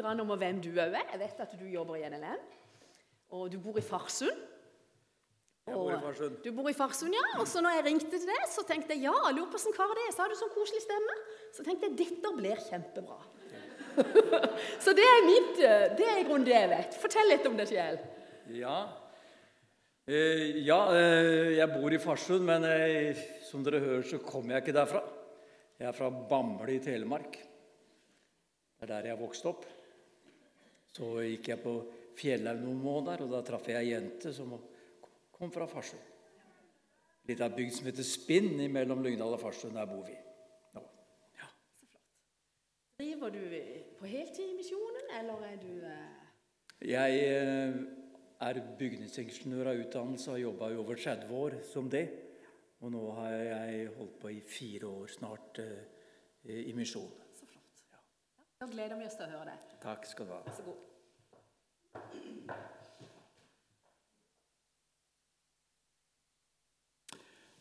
grann om hvem du òg er. Jeg vet at du jobber i NLM, og du bor i Farsund. Jeg bor i Farsund. Du bor i Farsund, ja. Og så når jeg ringte til deg, så tenkte jeg ja, lurer på hvordan kar det er. Så har du sånn koselig stemme. Så tenkte jeg dette blir kjempebra. så det er mitt eh, Det er i grunnen det jeg vet. Fortell litt om deg sjøl. Ja. Eh, ja, eh, jeg bor i Farsund, men eh, som dere hører, så kommer jeg ikke derfra. Jeg er fra Bamble i Telemark. Det er der jeg vokste opp. Så gikk jeg på Fjellhaug noen måneder, og da traff jeg ei jente som kom fra Farsund. Litt av bygd som heter Spinn mellom Lyngdal og Farsund. Der bor vi. nå. Ja. Driver du på heltid i Misjonen, eller er du eh, Jeg eh, er bygningsingeniør av utdannelse og har jobba i over 30 år som det. Og nå har jeg holdt på i fire år snart eh, i misjon. Da gleder vi oss til å høre det. Takk skal du ha. Vær så god.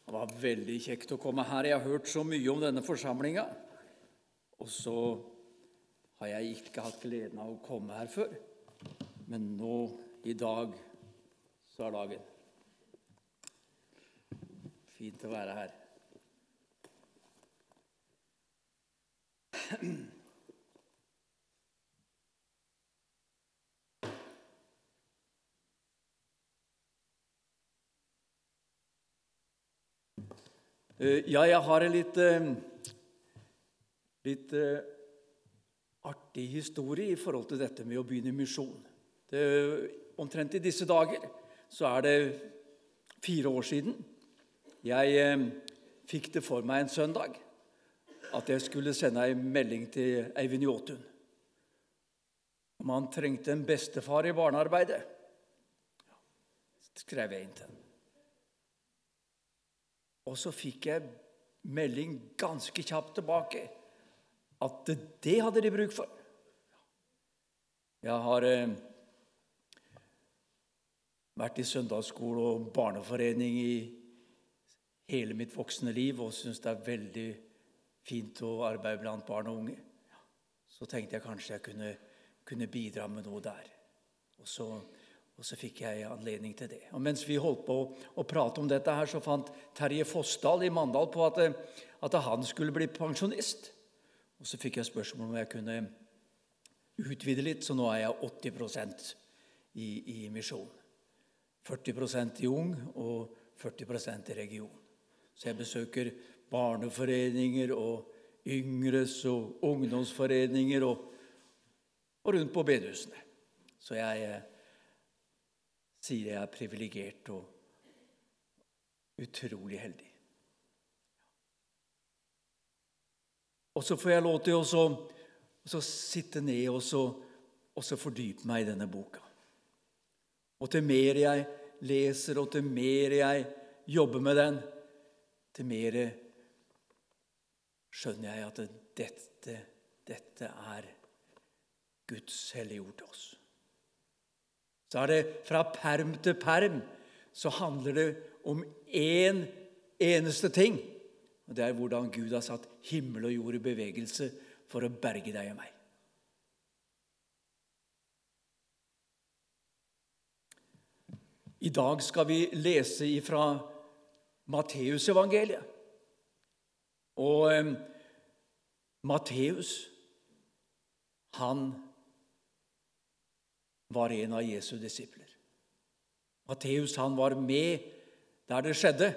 Det var veldig kjekt å komme her. Jeg har hørt så mye om denne forsamlinga. Og så har jeg ikke hatt gleden av å komme her før. Men nå, i dag, så er dagen. Fint å være her. Ja, jeg har en litt, eh, litt eh, artig historie i forhold til dette med å begynne misjon. Det- Omtrent i disse dager så er det fire år siden jeg eh, fikk det for meg en søndag at jeg skulle sende ei melding til Eivind Jåtun om han trengte en bestefar i barnearbeidet. Skrev jeg inn til ham. Og så fikk jeg melding ganske kjapt tilbake at det, hadde de bruk for. Jeg har eh, vært i søndagsskole og barneforening i hele mitt voksne liv og syns det er veldig fint å arbeide blant barn og unge. Så tenkte jeg kanskje jeg kunne, kunne bidra med noe der. Og så, og så fikk jeg anledning til det. Og Mens vi holdt på å, prate om dette, her, så fant Terje Fossdal i Mandal på at, at han skulle bli pensjonist. Og så fikk jeg spørsmål om jeg kunne utvide litt, så nå er jeg 80% i, i misjon. 40% i ung og 40% i region. Så jeg besøker barneforeninger og yngres og ungdomsforeninger og, og rundt på bedehusene. Så jeg eh, sier jeg er privilegert og utrolig heldig. Og så får jeg lov til å sitte ned og så, og så fordype meg i denne boka. Og til mer jeg leser, og til mer jeg jobber med den, til mer skjønner jeg at dette, dette er Guds hellige ord til oss. Så er det fra perm til perm så handler det om én eneste ting. Og det er hvordan Gud har satt himmel og jord i bevegelse for å berge deg og meg. I dag skal vi lese ifra Matteusevangeliet. Og eh, Matteus, han var en av Jesu disipler. Matteus han var med der det skjedde,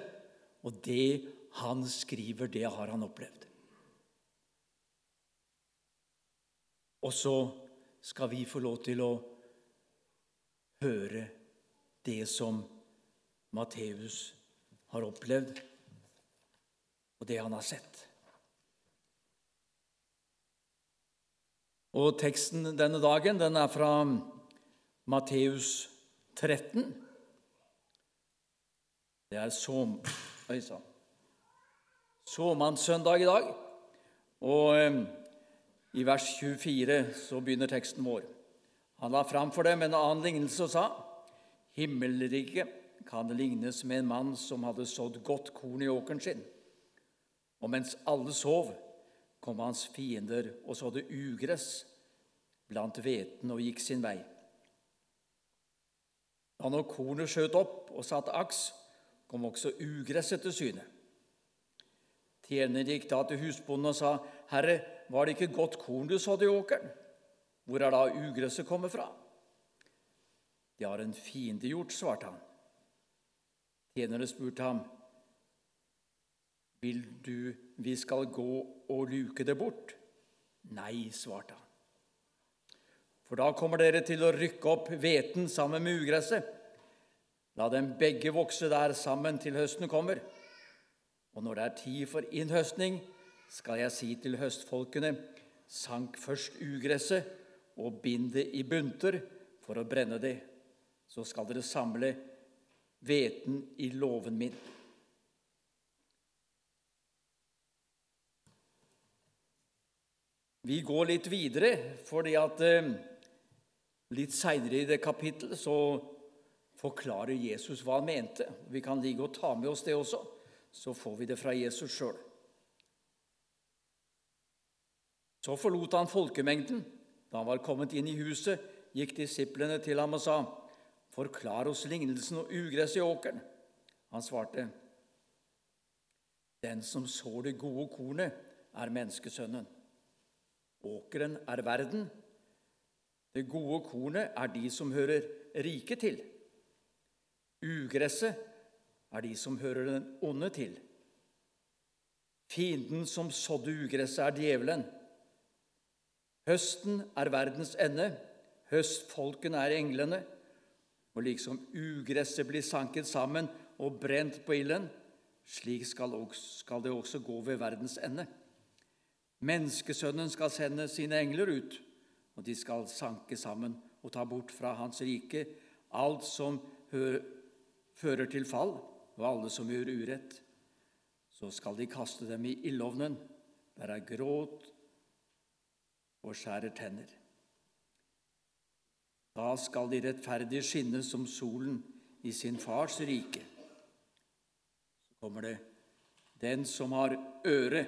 og det han skriver, det har han opplevd. Og så skal vi få lov til å høre det som Matteus har opplevd, og det han har sett. Og teksten denne dagen den er fra Matteus 13. Det er som, sann, såmannssøndag i dag. Og eh, i vers 24 så begynner teksten vår. Han la fram for dem en annen lignelse og sa:" Himmelriket kan lignes med en mann som hadde sådd godt korn i åkeren sin. Og mens alle sov, kom hans fiender og sådde ugress blant hveten og gikk sin vei. Da når kornet skjøt opp og satte aks, kom også ugresset til syne. Tjeneren gikk da til husbonden og sa, 'Herre, var det ikke godt korn du sådde i åkeren?' 'Hvor er da ugresset kommet fra?' 'Det har en fiende gjort', svarte han. Tjenerne spurte ham, 'Vil du vi skal gå og luke det bort?' 'Nei', svarte han. For da kommer dere til å rykke opp hveten sammen med ugresset. La dem begge vokse der sammen til høsten kommer. Og når det er tid for innhøstning, skal jeg si til høstfolkene:" Sank først ugresset og bind det i bunter for å brenne det. Så skal dere samle hveten i låven min. Vi går litt videre, fordi at eh, litt seinere i det kapittelet så forklarer Jesus hva han mente. Vi kan ligge og ta med oss det også. Så får vi det fra Jesus sjøl. Så forlot han folkemengden. Da han var kommet inn i huset, gikk disiplene til ham og sa, 'Forklar oss lignelsen og ugresset i åkeren.' Han svarte, 'Den som sår det gode kornet, er menneskesønnen.' Åkeren er verden. Det gode kornet er de som hører riket til. Ugresset er de som hører den onde til. Fienden som sådde ugresset, er djevelen. Høsten er verdens ende, høstfolken er englene. Og liksom ugresset blir sanket sammen og brent på ilden, slik skal, det også gå ved verdens ende. Menneskesønnen skal sende sine engler ut, og de skal sanke sammen og ta bort fra hans rike alt som fører til fall, og alle som gjør urett. Så skal de kaste dem i ildovnen, der er gråt og skjærer tenner. Da skal de rettferdige skinne som solen i sin fars rike. Så kommer det Den som har øre,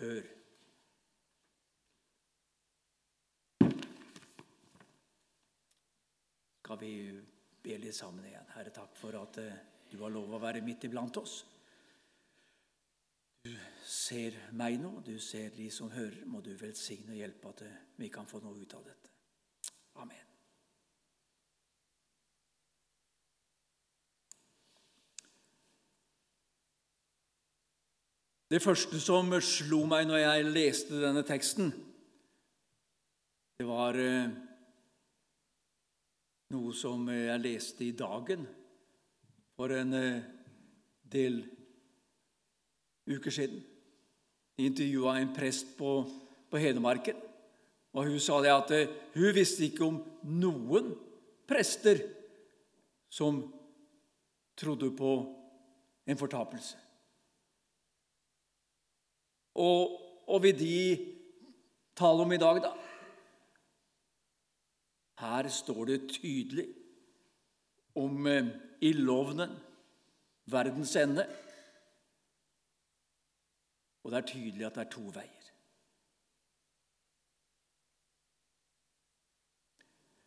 hør. Skal vi be litt sammen igjen. Herre, takk for at eh, du har lov å være midt iblant oss. Du ser meg nå, du ser de som hører. Må du velsigne og hjelpe at eh, vi kan få noe ut av dette. Amen. Det første som slo meg når jeg leste denne teksten, det var eh, noe som jeg leste i Dagen for en eh, del uker siden. De intervjua en prest på, på Hedmarken. Og Hun sa det at eh, hun visste ikke om noen prester som trodde på en fortapelse. Og, og vil de tale om i dag, da? Her står det tydelig om eh, ildovnen, verdens ende. Og det er tydelig at det er to veier.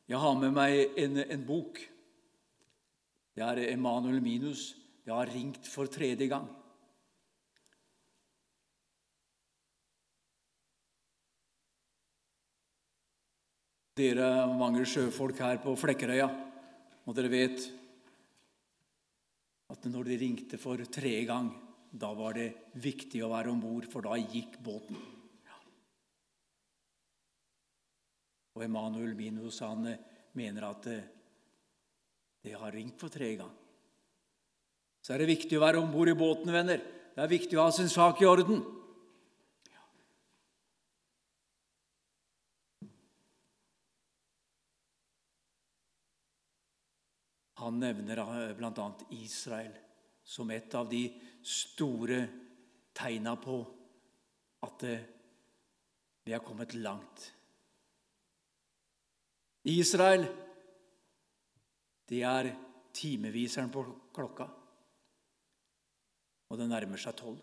Jeg har med meg en, en bok. Det er Emanuel Minus. Jeg har ringt for tredje gang. Dere er mange sjøfolk her på Flekkerøya, og dere vet at når de ringte for tredje gang, da var det viktig å være om bord, for da gikk båten. Og Emanuel Minus han eh, mener at de det har ringt for tredje gang. Så er det viktig å være om bord i båten, venner. Det er viktig å ha sin sak i orden. Han nevner eh, bl.a. Israel som et av de store tegna på at eh, vi har kommet langt. Israel, det er timeviseren på klokka, og det nærmer seg tolv.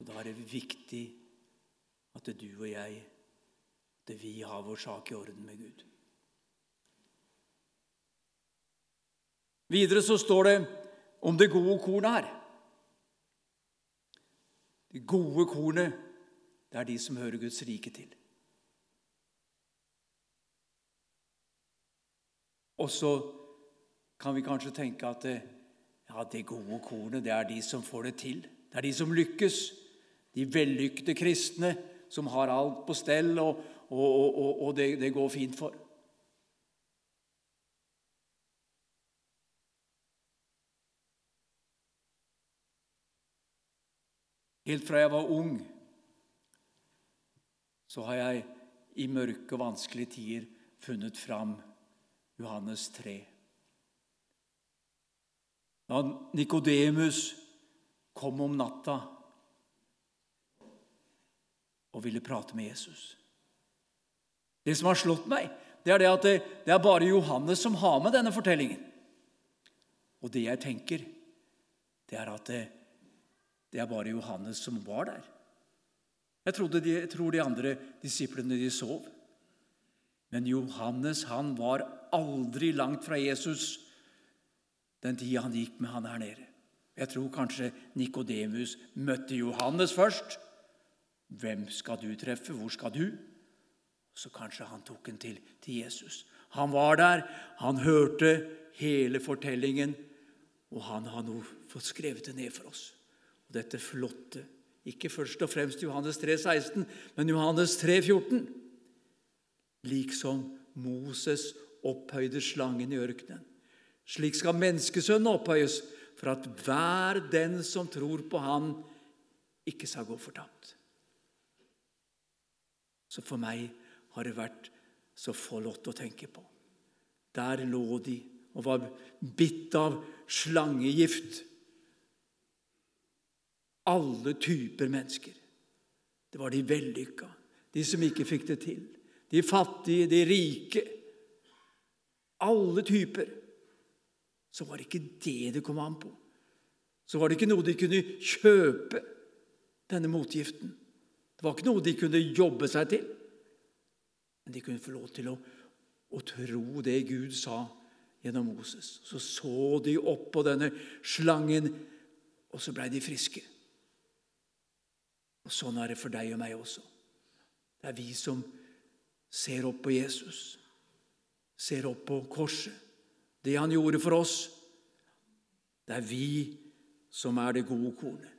Og Da er det viktig at du og jeg At vi har vår sak i orden med Gud. Videre så står det om det gode kornet her. Det gode kornet, det er de som hører Guds rike til. Og så kan vi kanskje tenke at ja, det gode kornet, det er de som får det til. Det er de som lykkes. De vellykkede kristne som har alt på stell, og, og, og, og det, det går fint for. Helt fra jeg var ung, så har jeg i mørke og vanskelige tider funnet fram Johannes 3. Da Nikodemus kom om natta og ville prate med Jesus Det som har slått meg, det er det at det, det er bare Johannes som har med denne fortellingen. Og det jeg tenker, det er at det, det er bare Johannes som var der. Jeg, de, jeg tror de andre disiplene de sov. Men Johannes han var aldri langt fra Jesus den tida han gikk med han her nede. Jeg tror kanskje Nikodemus møtte Johannes først. Hvem skal du treffe? Hvor skal du? Så kanskje han tok en til til Jesus. Han var der, han hørte hele fortellingen, og han har nå fått skrevet det ned for oss. Og dette flotte, ikke først og fremst Johannes 3, 16, men Johannes 3, 14. Liksom Moses opphøyde slangen i ørkenen. Slik skal menneskesønnen opphøyes, for at hver den som tror på Han, ikke skal gå fortapt. Så for meg har det vært så forlott å tenke på. Der lå de og var bitt av slangegift. Alle typer mennesker. Det var de vellykka, de som ikke fikk det til. De fattige, de rike. Alle typer så var det ikke det det kom an på. Så var det ikke noe de kunne kjøpe, denne motgiften. Det var ikke noe de kunne jobbe seg til. Men de kunne få lov til å, å tro det Gud sa gjennom Moses. Så så de opp på denne slangen, og så blei de friske. Og Sånn er det for deg og meg også. Det er vi som ser opp på Jesus, ser opp på korset det han gjorde for oss. Det er vi som er det gode kornet.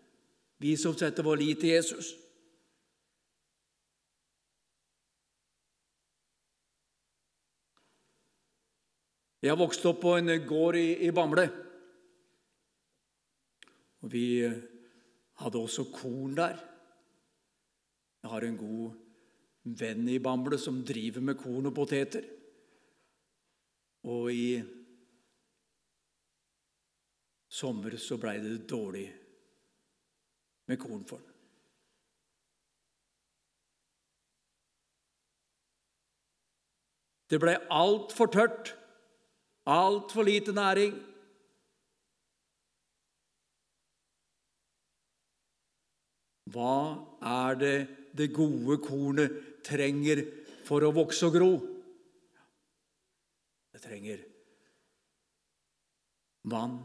Vi som setter vår lit til Jesus. Jeg har vokst opp på en gård i, i Bamble. Og vi eh, hadde også korn der. Jeg har en god venn i Bamble som driver med korn og poteter. Og i sommer så blei det dårlig med korn for den. Det ble altfor tørt, altfor lite næring. Hva er det det gode kornet trenger for å vokse og gro? Det trenger vann,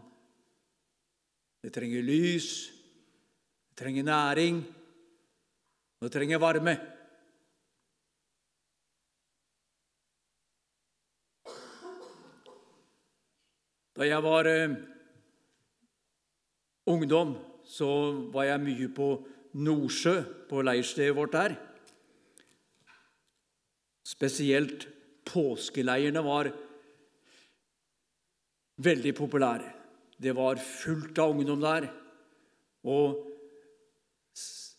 det trenger lys, det trenger næring, og det trenger varme. Da jeg var eh, ungdom, så var jeg mye på Nordsjø, på leirstedet vårt der. Spesielt påskeleirene var veldig populære. Det var fullt av ungdom der. Og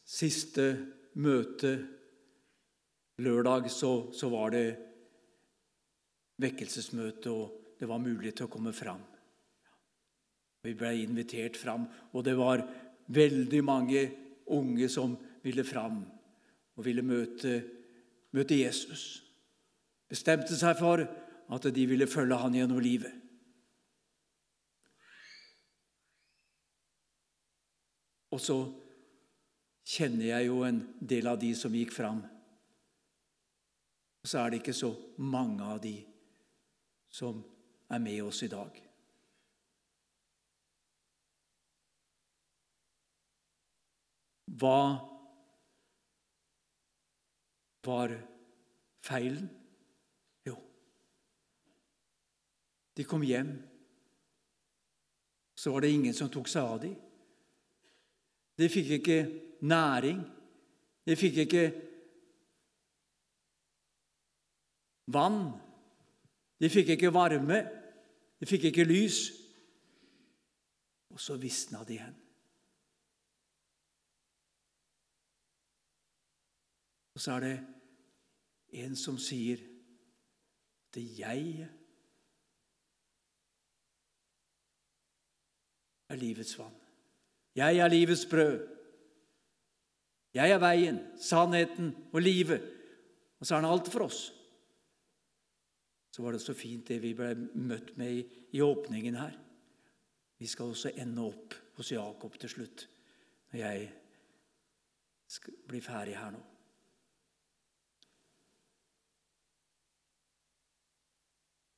siste møte lørdag så, så var det vekkelsesmøte, og det var mulig til å komme fram. Vi ble invitert fram, og det var veldig mange unge som ville fram og ville møte, møte Jesus. Bestemte seg for at de ville følge han gjennom livet. Og så kjenner jeg jo en del av de som gikk fram. Og så er det ikke så mange av de som er med oss i dag. Hva var feilen? Jo, de kom hjem. Så var det ingen som tok seg av dem. De fikk ikke næring. De fikk ikke vann. De fikk ikke varme. De fikk ikke lys. Og så visna de igjen. Og så er det en som sier at jeg er livets vann. Jeg er livets brød. Jeg er veien, sannheten og livet. Og så er han alt for oss. Så var det så fint det vi ble møtt med i, i åpningen her. Vi skal også ende opp hos Jakob til slutt, når jeg skal bli ferdig her nå.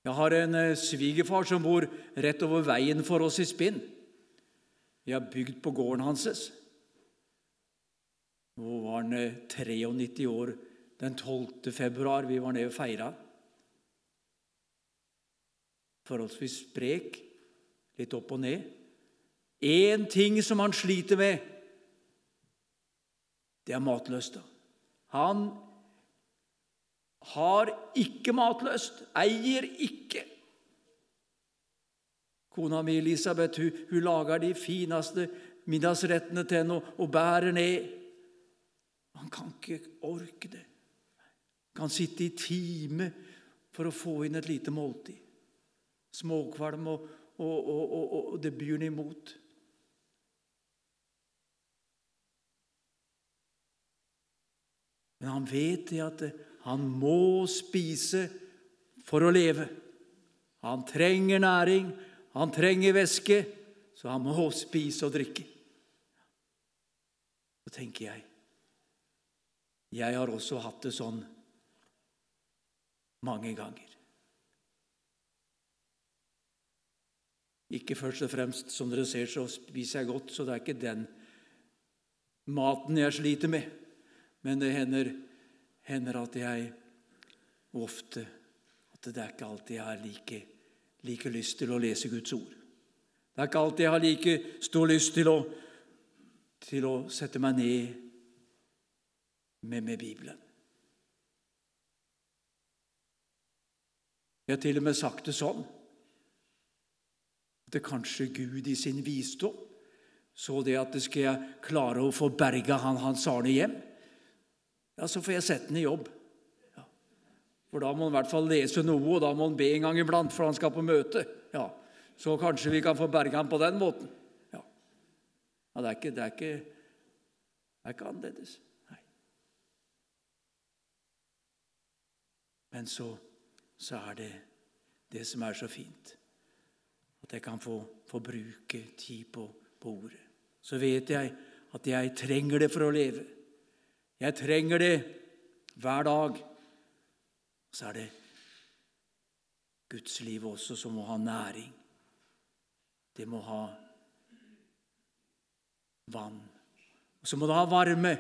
Jeg har en eh, svigerfar som bor rett over veien for oss i Spinn. Vi har bygd på gården hans. Nå var han 93 eh, år den 12. februar. Vi var nede og feira. Forholdsvis sprek, litt opp og ned. Én ting som han sliter med, det er matlysta. Han har ikke matlyst, eier ikke. Kona mi Elisabeth hun, hun lager de fineste middagsrettene til henne og, og bærer ned. Han kan ikke orke det. Han kan sitte i time for å få inn et lite måltid. Småkvalm, og, og, og det byr han imot. Men han vet det at han må spise for å leve. Han trenger næring, han trenger væske, så han må spise og drikke. Så tenker jeg Jeg har også hatt det sånn mange ganger. Ikke først og fremst, som dere ser, så spiser jeg godt, så det er ikke den maten jeg sliter med. Men det hender hender at jeg ofte At det er ikke alltid jeg har like, like lyst til å lese Guds ord. Det er ikke alltid jeg har like stor lyst til å, til å sette meg ned med, med Bibelen. Jeg har til og med sagt det sånn at kanskje Gud i sin visdom så det at det skal jeg klare å få berga han Hans Arne hjem ja, så får jeg sette den i jobb. Ja. For da må han i hvert fall lese noe, og da må han be en gang iblant, for han skal på møte. Ja, Så kanskje vi kan få berga ham på den måten. Ja, ja det, er ikke, det, er ikke, det er ikke annerledes. Nei. Men så, så er det det som er så fint, at jeg kan få, få bruke tid på, på ordet. Så vet jeg at jeg trenger det for å leve. Jeg trenger det hver dag. Så er det Guds liv også som må ha næring. Det må ha vann. Og så må det ha varme.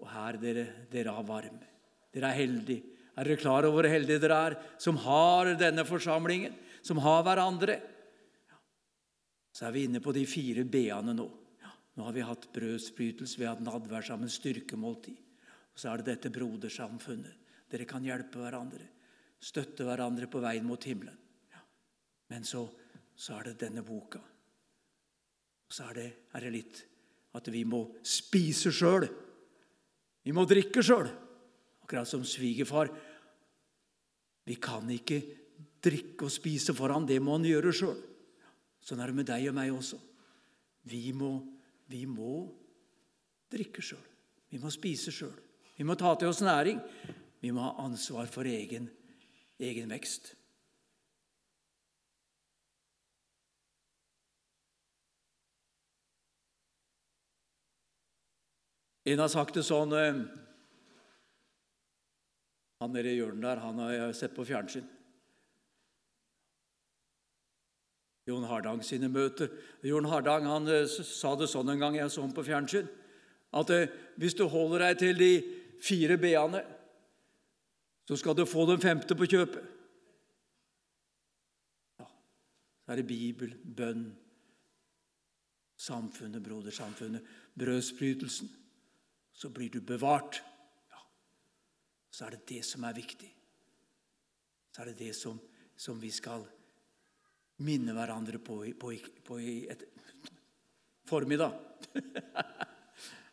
Og her, dere, dere har varme. Dere er heldige. Er dere klar over hvor heldige dere er som har denne forsamlingen, som har hverandre? Så er vi inne på de fire b-ene nå. Nå har vi hatt brødsbrytelse, vi har hatt nadvær sammen, styrkemåltid. Og så er det dette brodersamfunnet. Dere kan hjelpe hverandre, støtte hverandre på veien mot himmelen. Ja. Men så, så, er det denne boka. Og så er det, er det litt at vi må spise sjøl. Vi må drikke sjøl. Akkurat som svigerfar. Vi kan ikke drikke og spise for han, det må han gjøre sjøl. Sånn er det med deg og meg også. Vi må vi må drikke sjøl. Vi må spise sjøl. Vi må ta til oss næring. Vi må ha ansvar for egen, egen vekst. En har sagt det sånn eh, Han nede i hjørnet der, han har jeg sett på fjernsyn. Jon Hardang sine møter. Jon Hardang han eh, sa det sånn en gang jeg så ham på fjernsyn, at eh, hvis du holder deg til de fire b-ene, så skal du få den femte på kjøpet. Ja, så er det Bibel, bønn, samfunnet, brodersamfunnet, brødsbrytelsen. Så blir du bevart. Ja. Så er det det som er viktig. Så er det det som, som vi skal minne hverandre på, på, på et formiddag.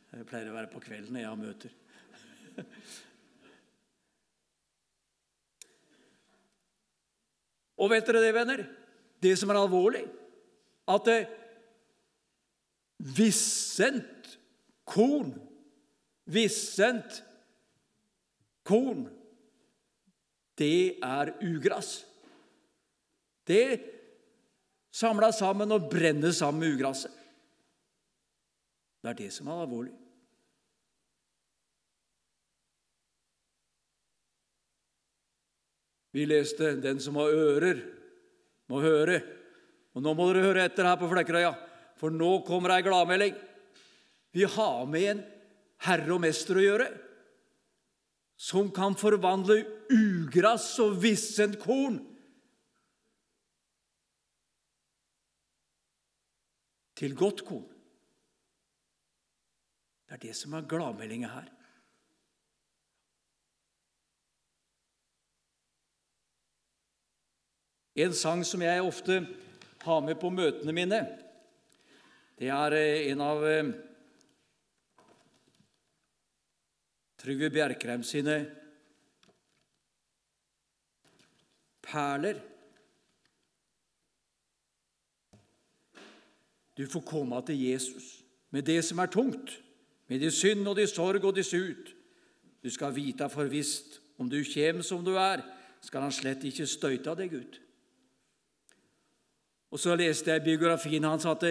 Det pleier å være på kvelden når jeg har møter. Og vet dere det, venner? Det som er alvorlig, at det vissent korn Vissent korn, det er ugress. Det samla sammen og brenner sammen med ugraset. Det er det som er alvorlig. Vi leste 'Den som har ører, må høre'. Og Nå må dere høre etter her på Flekkerøya, for nå kommer ei gladmelding. Vi har med en herre og mester å gjøre, som kan forvandle ugress og vissent korn til godt korn. Det er det som er gladmeldinga her. En sang som jeg ofte har med på møtene mine, det er eh, en av eh, Trygve Bjerkreim sine perler. Du får komme til Jesus med det som er tungt, med de synd og de sorg og de sut. Du skal vite for visst, om du kjem som du er, skal han slett ikke støyte deg ut. Og Så leste jeg biografien hans at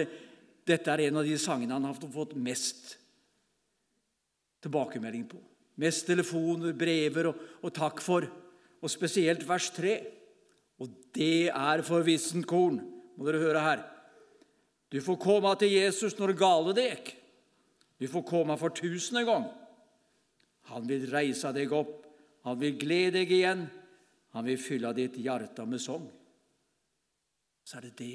dette er en av de sangene han har fått mest tilbakemelding på. Mest telefoner, brever og, og takk for. Og spesielt vers 3. Og det er for vissent korn, må dere høre her. Du får komme til Jesus når gale deg. Du får komme for tusende gang. Han vil reise deg opp, han vil glede deg igjen, han vil fylle ditt hjerte med sang. Så er det det,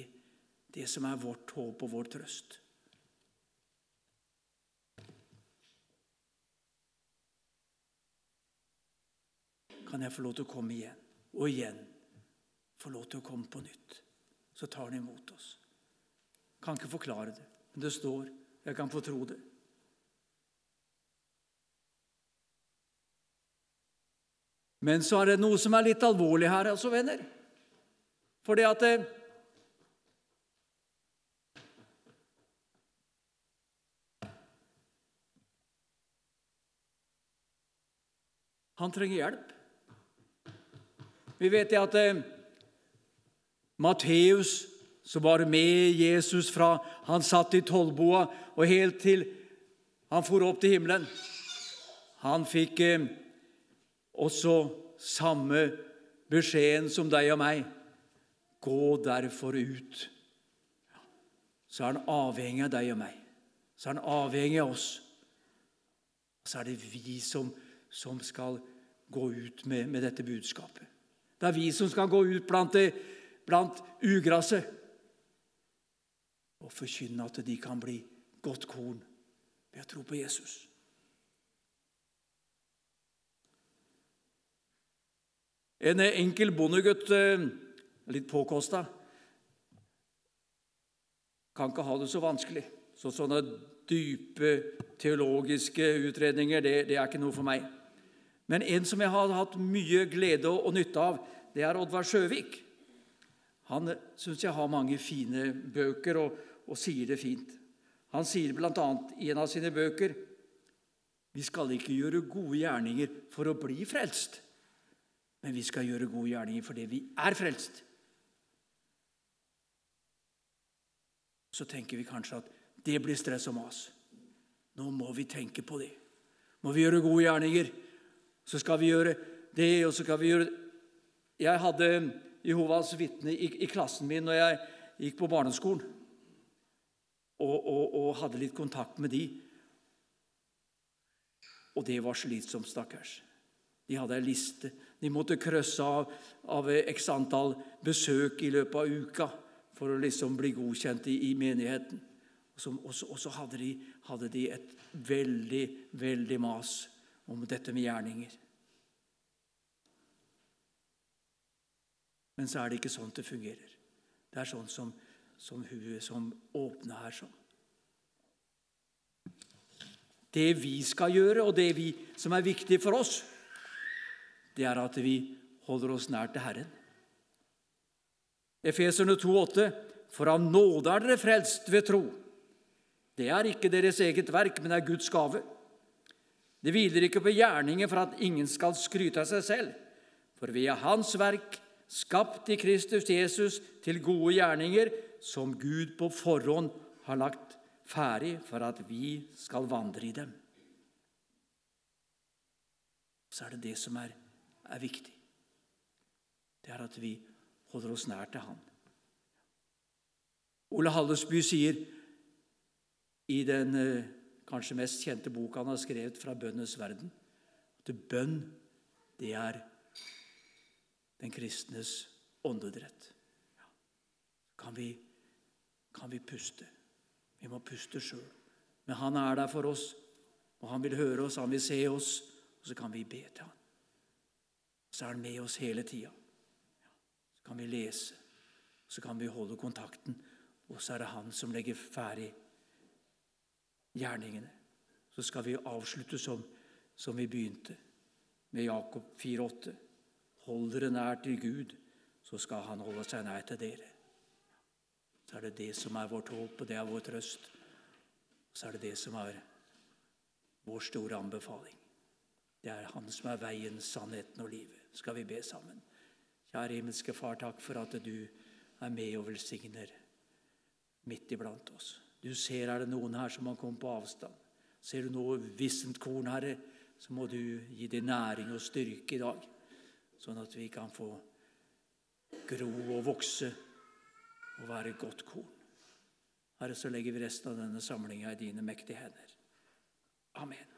det som er vårt håp og vår trøst. kan jeg få lov til å komme igjen og igjen. Få lov til å komme på nytt. Så tar han imot oss. Kan ikke forklare det, men det står. Jeg kan få tro det. Men så er det noe som er litt alvorlig her, altså, venner. Fordi at det, eh, Han trenger hjelp. Vi vet det at eh, Matteus, som var med Jesus fra han satt i tollboa og helt til han for opp til himmelen Han fikk eh, også samme beskjeden som deg og meg. Gå derfor ut. Så er han avhengig av deg og meg. Så er han avhengig av oss. Så er det vi som, som skal gå ut med, med dette budskapet. Det er vi som skal gå ut blant, det, blant ugraset og forkynne at de kan bli godt korn ved å tro på Jesus. En enkel bondegutt, eh, litt påkosta, kan ikke ha det så vanskelig. Så sånne dype teologiske utredninger, det, det er ikke noe for meg. Men en som jeg har hatt mye glede og nytte av, det er Oddvar Sjøvik. Han syns jeg har mange fine bøker og, og sier det fint. Han sier bl.a. i en av sine bøker vi skal ikke gjøre gode gjerninger for å bli frelst, men vi skal gjøre gode gjerninger fordi vi er frelst. Så tenker vi kanskje at det blir stress og mas. Nå må vi tenke på det. Må vi gjøre gode gjerninger, så skal vi gjøre det, og så skal vi gjøre det. Jeg hadde Jehovas vitne i, i, klassen min når jeg gikk på barneskolen, og, og, og hadde litt kontakt med de. Og det var slitsomt, stakkars. De hadde ei liste. De måtte krøsse av, av x antall besøk i løpet av uka for å liksom bli godkjent i, i menigheten. Og så, og så, og så hadde, de, hadde, de, et veldig, veldig mas om dette med gjerninger. Men så er det ikke sånn det fungerer. Det er sånn som, som hun som åpner her sånn. Det vi skal gjøre, og det vi, som er viktig for oss, det er at vi holder oss nær til Herren. Efeserne 2,8.: For av nåde er dere frelst ved tro. Det er ikke deres eget verk, men er Guds gave. Det hviler ikke på gjerninger for at ingen skal skryte av seg selv, for vi er Hans verk, skapt i Kristus Jesus til gode gjerninger, som Gud på forhånd har lagt ferdig for at vi skal vandre i dem. Så er det det som er, er viktig. Det er at vi holder oss nær til Han. Ole Hallesby sier i den eh, kanskje mest kjente boka han har skrevet fra bønnes verden, at bønn, det er den kristnes åndedrett. Kan, vi, kan vi puste? Vi må puste sjøl. Men han er der for oss, og han vil høre oss, han vil se oss, og så kan vi be til han. Så er han med oss hele tida kan vi lese, så kan vi holde kontakten, og så er det han som legger ferdig gjerningene. Så skal vi avslutte som, som vi begynte, med Jakob 4,8. Hold dere nær til Gud, så skal han holde seg nær til dere. Så er det det som er vårt håp, og det er vår trøst. Så er det det som er vår store anbefaling. Det er Han som er veien, sannheten og livet. Skal vi be sammen? Kjære himmelske Far, takk for at du er med og velsigner midt iblant oss. Du ser er det noen her som har kommet på avstand. Ser du noe vissent korn, Herre, så må du gi det næring og styrke i dag, sånn at vi kan få gro og vokse og være godt korn. Herre, så legger vi resten av denne samlinga i dine mektige hender. Amen.